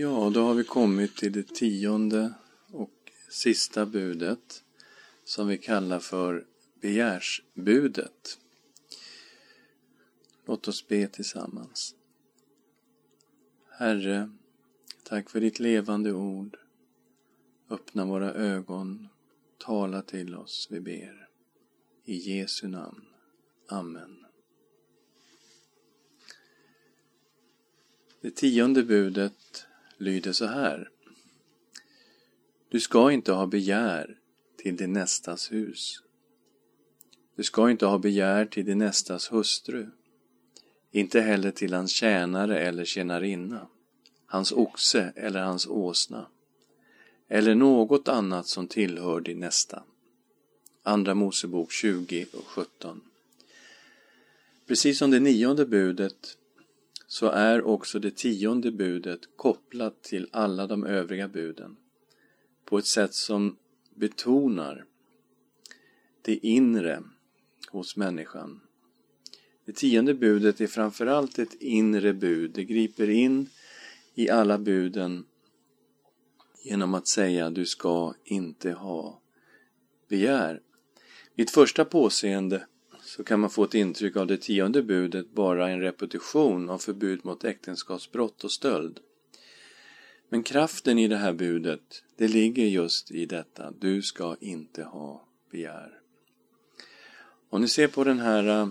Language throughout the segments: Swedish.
Ja, då har vi kommit till det tionde och sista budet som vi kallar för begärsbudet. Låt oss be tillsammans. Herre, tack för ditt levande ord. Öppna våra ögon, tala till oss, vi ber. I Jesu namn. Amen. Det tionde budet lyder så här. Du ska inte ha begär till din nästas hus. Du ska inte ha begär till din nästas hustru, inte heller till hans tjänare eller tjänarinna, hans oxe eller hans åsna, eller något annat som tillhör din nästa. Andra Mosebok 20 och 17. Precis som det nionde budet så är också det tionde budet kopplat till alla de övriga buden på ett sätt som betonar det inre hos människan. Det tionde budet är framförallt ett inre bud. Det griper in i alla buden genom att säga du ska inte ha begär. Vid första påseende så kan man få ett intryck av det tionde budet bara en repetition av förbud mot äktenskapsbrott och stöld. Men kraften i det här budet, det ligger just i detta, du ska inte ha begär. Om ni ser på den här eh,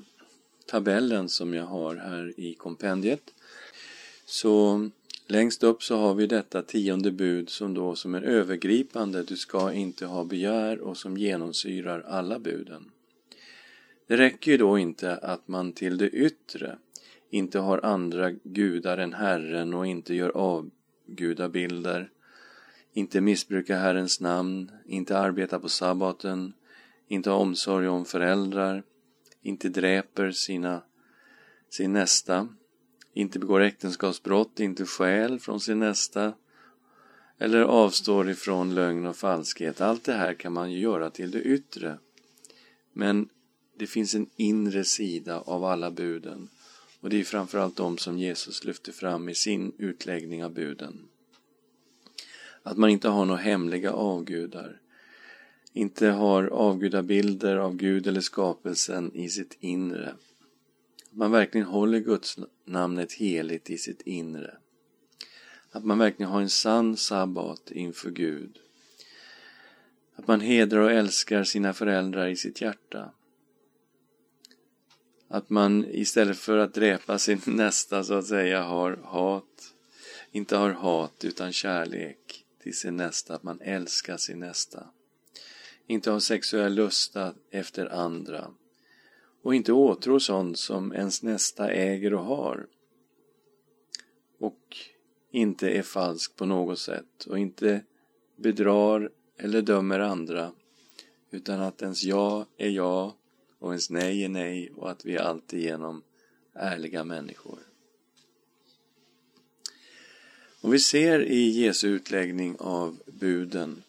tabellen som jag har här i kompendiet så längst upp så har vi detta tionde bud som då som är övergripande, du ska inte ha begär och som genomsyrar alla buden. Det räcker ju då inte att man till det yttre inte har andra gudar än Herren och inte gör avgudabilder, inte missbrukar Herrens namn, inte arbetar på sabbaten, inte har omsorg om föräldrar, inte dräper sina, sin nästa, inte begår äktenskapsbrott, inte stjäl från sin nästa eller avstår ifrån lögn och falskhet. Allt det här kan man ju göra till det yttre. Men det finns en inre sida av alla buden och det är framförallt de som Jesus lyfter fram i sin utläggning av buden. Att man inte har några hemliga avgudar, inte har avgudabilder av Gud eller skapelsen i sitt inre. Att man verkligen håller Guds namnet heligt i sitt inre. Att man verkligen har en sann sabbat inför Gud. Att man hedrar och älskar sina föräldrar i sitt hjärta. Att man istället för att dräpa sin nästa så att säga har hat, inte har hat utan kärlek till sin nästa, att man älskar sin nästa. Inte har sexuell lusta efter andra och inte åtrår sånt som ens nästa äger och har. Och inte är falsk på något sätt och inte bedrar eller dömer andra utan att ens jag är jag och ens nej är nej och att vi är alltigenom ärliga människor. Och vi ser i Jesu utläggning av buden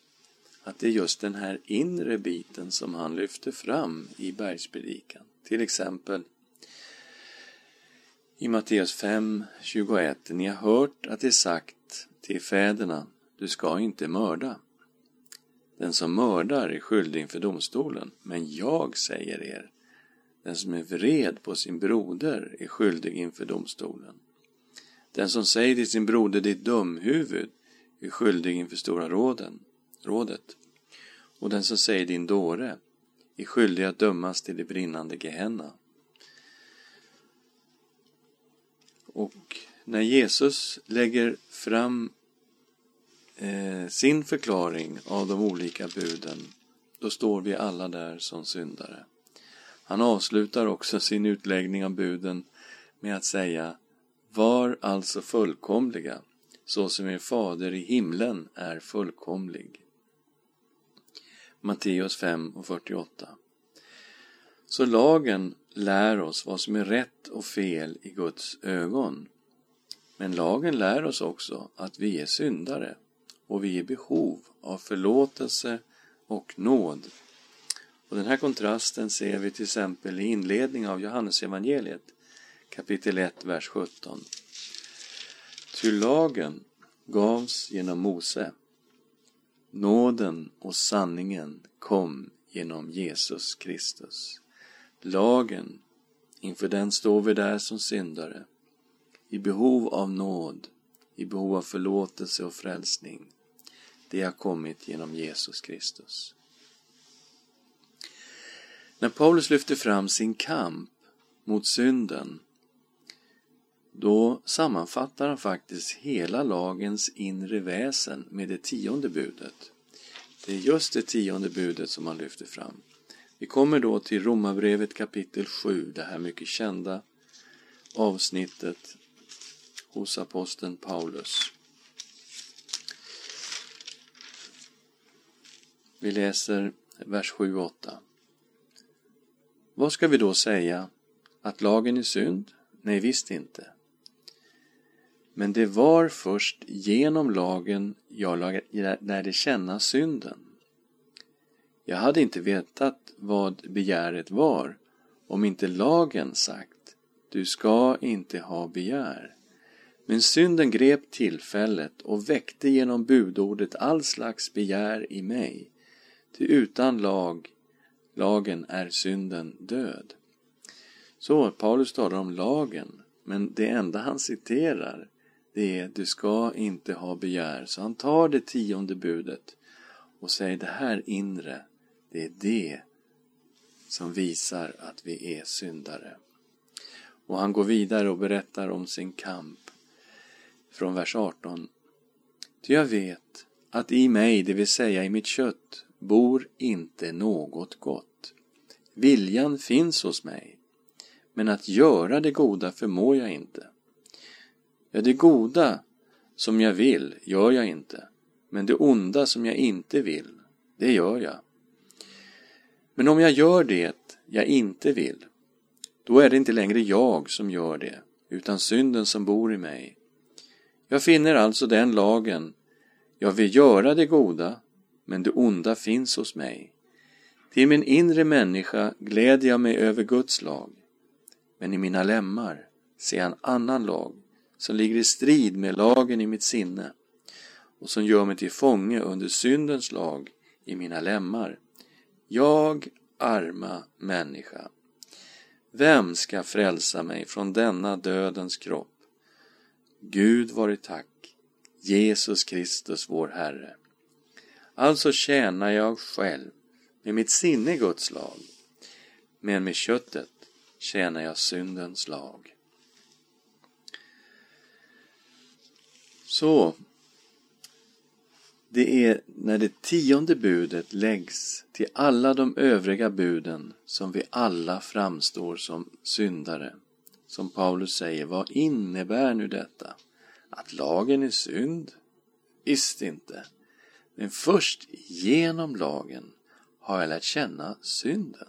att det är just den här inre biten som han lyfter fram i bergspredikan. Till exempel i Matteus 5, 21. Ni har hört att det är sagt till fäderna, du ska inte mörda. Den som mördar är skyldig inför domstolen, men jag säger er, den som är vred på sin broder är skyldig inför domstolen. Den som säger till sin broder ditt dumhuvud är skyldig inför Stora råden, rådet. Och den som säger din dåre är skyldig att dömas till det brinnande Gehenna. Och när Jesus lägger fram eh, sin förklaring av de olika buden, då står vi alla där som syndare. Han avslutar också sin utläggning av buden med att säga Var alltså fullkomliga, så som er fader i himlen är fullkomlig. Matteus 5 och 48. Så lagen lär oss vad som är rätt och fel i Guds ögon. Men lagen lär oss också att vi är syndare och vi är i behov av förlåtelse och nåd. Och den här kontrasten ser vi till exempel i inledningen av Johannesevangeliet kapitel 1, vers 17. Ty lagen gavs genom Mose. Nåden och sanningen kom genom Jesus Kristus. Lagen, inför den står vi där som syndare, i behov av nåd, i behov av förlåtelse och frälsning. Det har kommit genom Jesus Kristus. När Paulus lyfter fram sin kamp mot synden då sammanfattar han faktiskt hela lagens inre väsen med det tionde budet. Det är just det tionde budet som han lyfter fram. Vi kommer då till Romarbrevet kapitel 7, det här mycket kända avsnittet hos aposteln Paulus. Vi läser vers 7 och 8. Vad ska vi då säga? Att lagen är synd? Nej, visst inte. Men det var först genom lagen jag lärde känna synden. Jag hade inte vetat vad begäret var om inte lagen sagt du ska inte ha begär. Men synden grep tillfället och väckte genom budordet all slags begär i mig. Ty utan lag, lagen är synden död. Så Paulus talar om lagen, men det enda han citerar det är du ska inte ha begär. Så han tar det tionde budet och säger det här inre, det är det som visar att vi är syndare. Och han går vidare och berättar om sin kamp från vers 18. Ty jag vet att i mig, det vill säga i mitt kött, bor inte något gott. Viljan finns hos mig, men att göra det goda förmår jag inte. Ja, det goda som jag vill gör jag inte, men det onda som jag inte vill, det gör jag. Men om jag gör det jag inte vill, då är det inte längre jag som gör det, utan synden som bor i mig. Jag finner alltså den lagen, jag vill göra det goda, men det onda finns hos mig. Till min inre människa gläder jag mig över Guds lag, men i mina lemmar ser jag en annan lag som ligger i strid med lagen i mitt sinne och som gör mig till fånge under syndens lag i mina lemmar. Jag, arma människa, vem ska frälsa mig från denna dödens kropp? Gud vare tack, Jesus Kristus vår Herre. Alltså tjänar jag själv med mitt sinne Guds lag, men med köttet tjänar jag syndens lag. Så, det är när det tionde budet läggs till alla de övriga buden som vi alla framstår som syndare. Som Paulus säger, vad innebär nu detta? Att lagen är synd? Visst inte. Men först genom lagen har jag lärt känna synden.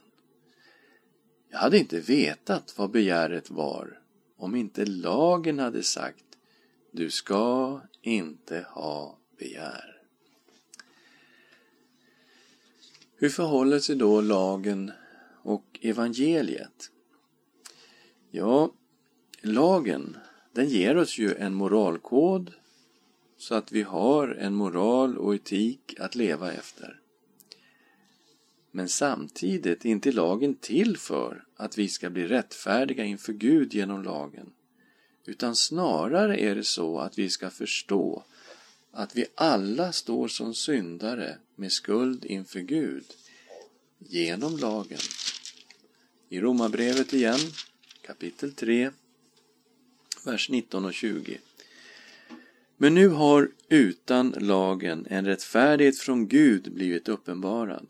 Jag hade inte vetat vad begäret var om inte lagen hade sagt du ska inte ha begär. Hur förhåller sig då lagen och evangeliet? Ja, lagen den ger oss ju en moralkod så att vi har en moral och etik att leva efter. Men samtidigt är inte lagen till för att vi ska bli rättfärdiga inför Gud genom lagen. Utan snarare är det så att vi ska förstå att vi alla står som syndare med skuld inför Gud genom lagen. I Romarbrevet igen, kapitel 3, vers 19 och 20. Men nu har utan lagen en rättfärdighet från Gud blivit uppenbarad,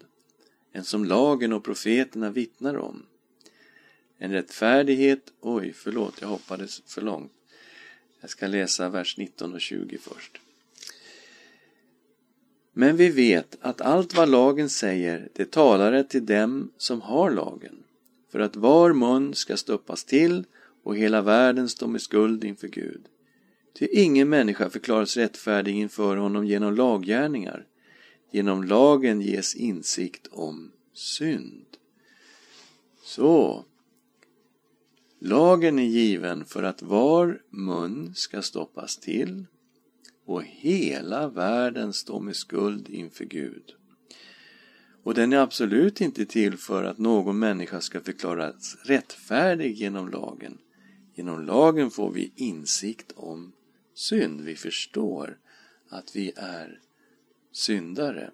en som lagen och profeterna vittnar om en rättfärdighet, oj förlåt jag hoppades för långt. Jag ska läsa vers 19 och 20 först. Men vi vet att allt vad lagen säger, det talar till dem som har lagen, för att var mun ska stoppas till och hela världen stå med skuld inför Gud. Ty ingen människa förklaras rättfärdig inför honom genom laggärningar. Genom lagen ges insikt om synd. Så, Lagen är given för att var mun ska stoppas till och hela världen står med skuld inför Gud. Och den är absolut inte till för att någon människa ska förklaras rättfärdig genom lagen. Genom lagen får vi insikt om synd. Vi förstår att vi är syndare.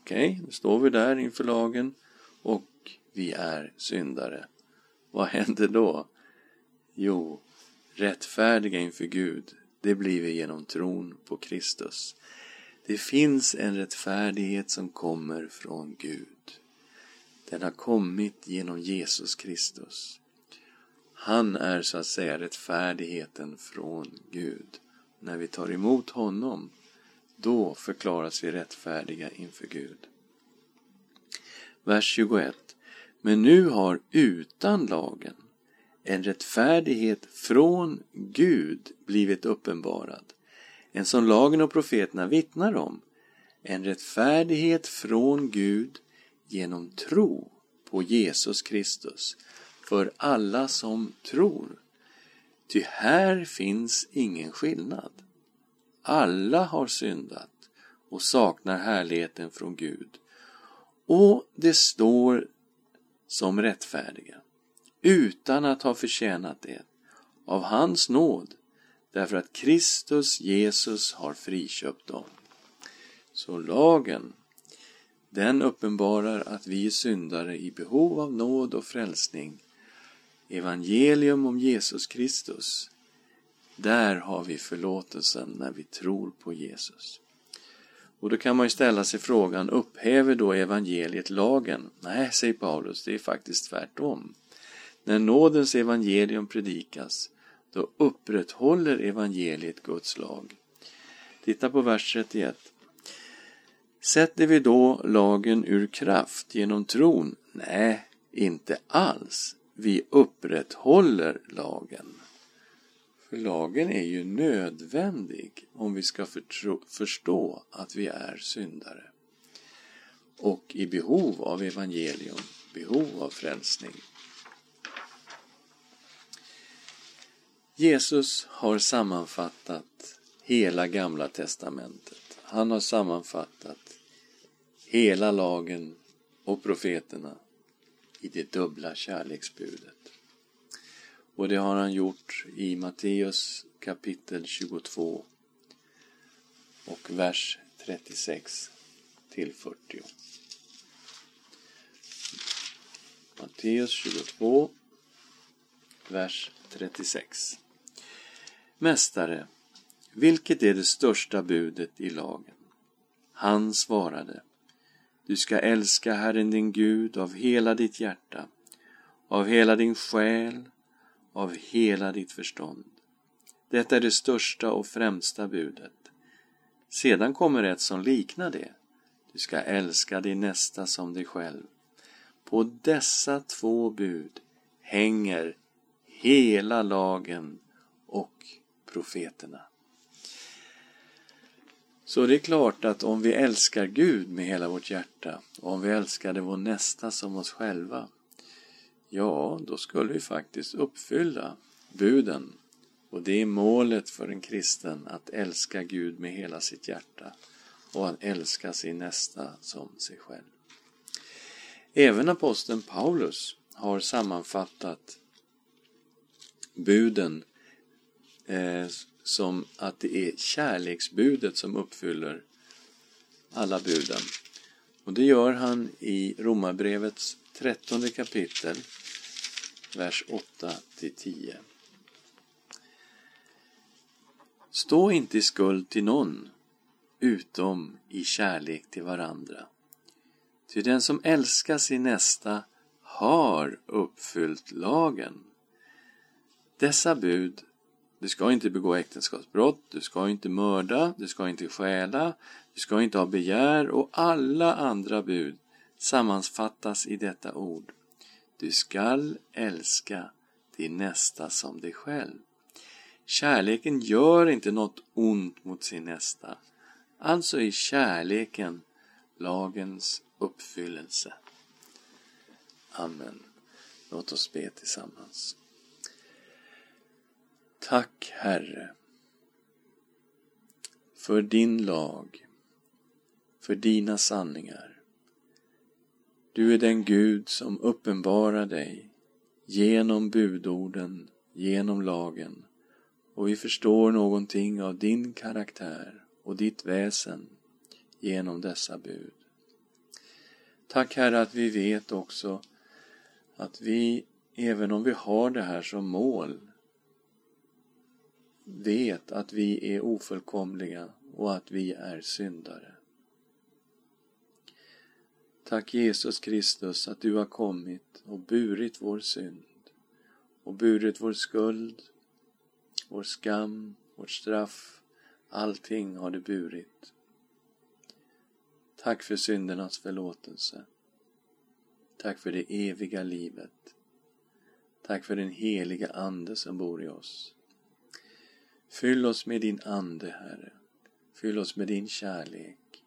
Okej, okay, nu står vi där inför lagen och vi är syndare. Vad händer då? Jo, rättfärdiga inför Gud, det blir vi genom tron på Kristus. Det finns en rättfärdighet som kommer från Gud. Den har kommit genom Jesus Kristus. Han är så att säga rättfärdigheten från Gud. När vi tar emot honom, då förklaras vi rättfärdiga inför Gud. Vers 21. Men nu har utan lagen en rättfärdighet från Gud blivit uppenbarad, en som lagen och profeterna vittnar om, en rättfärdighet från Gud genom tro på Jesus Kristus för alla som tror. Ty här finns ingen skillnad. Alla har syndat och saknar härligheten från Gud. Och det står som rättfärdiga, utan att ha förtjänat det, av hans nåd, därför att Kristus Jesus har friköpt dem. Så lagen, den uppenbarar att vi är syndare i behov av nåd och frälsning. Evangelium om Jesus Kristus, där har vi förlåtelsen när vi tror på Jesus. Och då kan man ju ställa sig frågan, upphäver då evangeliet lagen? Nej, säger Paulus, det är faktiskt tvärtom. När nådens evangelium predikas, då upprätthåller evangeliet Guds lag. Titta på vers 31. Sätter vi då lagen ur kraft genom tron? Nej, inte alls. Vi upprätthåller lagen. För lagen är ju nödvändig om vi ska förstå att vi är syndare och i behov av evangelium, behov av frälsning. Jesus har sammanfattat hela Gamla testamentet. Han har sammanfattat hela lagen och profeterna i det dubbla kärleksbudet. Och det har han gjort i Matteus kapitel 22 och vers 36 till 40. Matteus 22, vers 36. Mästare, vilket är det största budet i lagen? Han svarade, du ska älska Herren din Gud av hela ditt hjärta, av hela din själ av hela ditt förstånd. Detta är det största och främsta budet. Sedan kommer ett som liknar det. Du ska älska din nästa som dig själv. På dessa två bud hänger hela lagen och profeterna. Så det är klart att om vi älskar Gud med hela vårt hjärta och om vi älskade vår nästa som oss själva ja, då skulle vi faktiskt uppfylla buden. Och det är målet för en kristen, att älska Gud med hela sitt hjärta och att älska sin nästa som sig själv. Även aposteln Paulus har sammanfattat buden eh, som att det är kärleksbudet som uppfyller alla buden. Och det gör han i Romarbrevets trettonde kapitel vers 8-10. Stå inte i skuld till någon, utom i kärlek till varandra. Ty den som älskar sin nästa har uppfyllt lagen. Dessa bud, du ska inte begå äktenskapsbrott, du ska inte mörda, du ska inte stjäla, du ska inte ha begär och alla andra bud sammanfattas i detta ord. Du skall älska din nästa som dig själv. Kärleken gör inte något ont mot sin nästa. Alltså är kärleken lagens uppfyllelse. Amen. Låt oss be tillsammans. Tack Herre för din lag, för dina sanningar. Du är den Gud som uppenbarar dig genom budorden, genom lagen och vi förstår någonting av din karaktär och ditt väsen genom dessa bud. Tack Herre att vi vet också att vi, även om vi har det här som mål, vet att vi är ofullkomliga och att vi är syndare. Tack Jesus Kristus att du har kommit och burit vår synd och burit vår skuld, vår skam, vårt straff. Allting har du burit. Tack för syndernas förlåtelse. Tack för det eviga livet. Tack för den heliga Ande som bor i oss. Fyll oss med din Ande, Herre. Fyll oss med din kärlek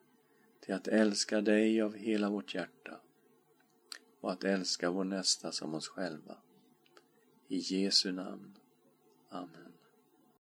till att älska dig av hela vårt hjärta och att älska vår nästa som oss själva. I Jesu namn. Amen.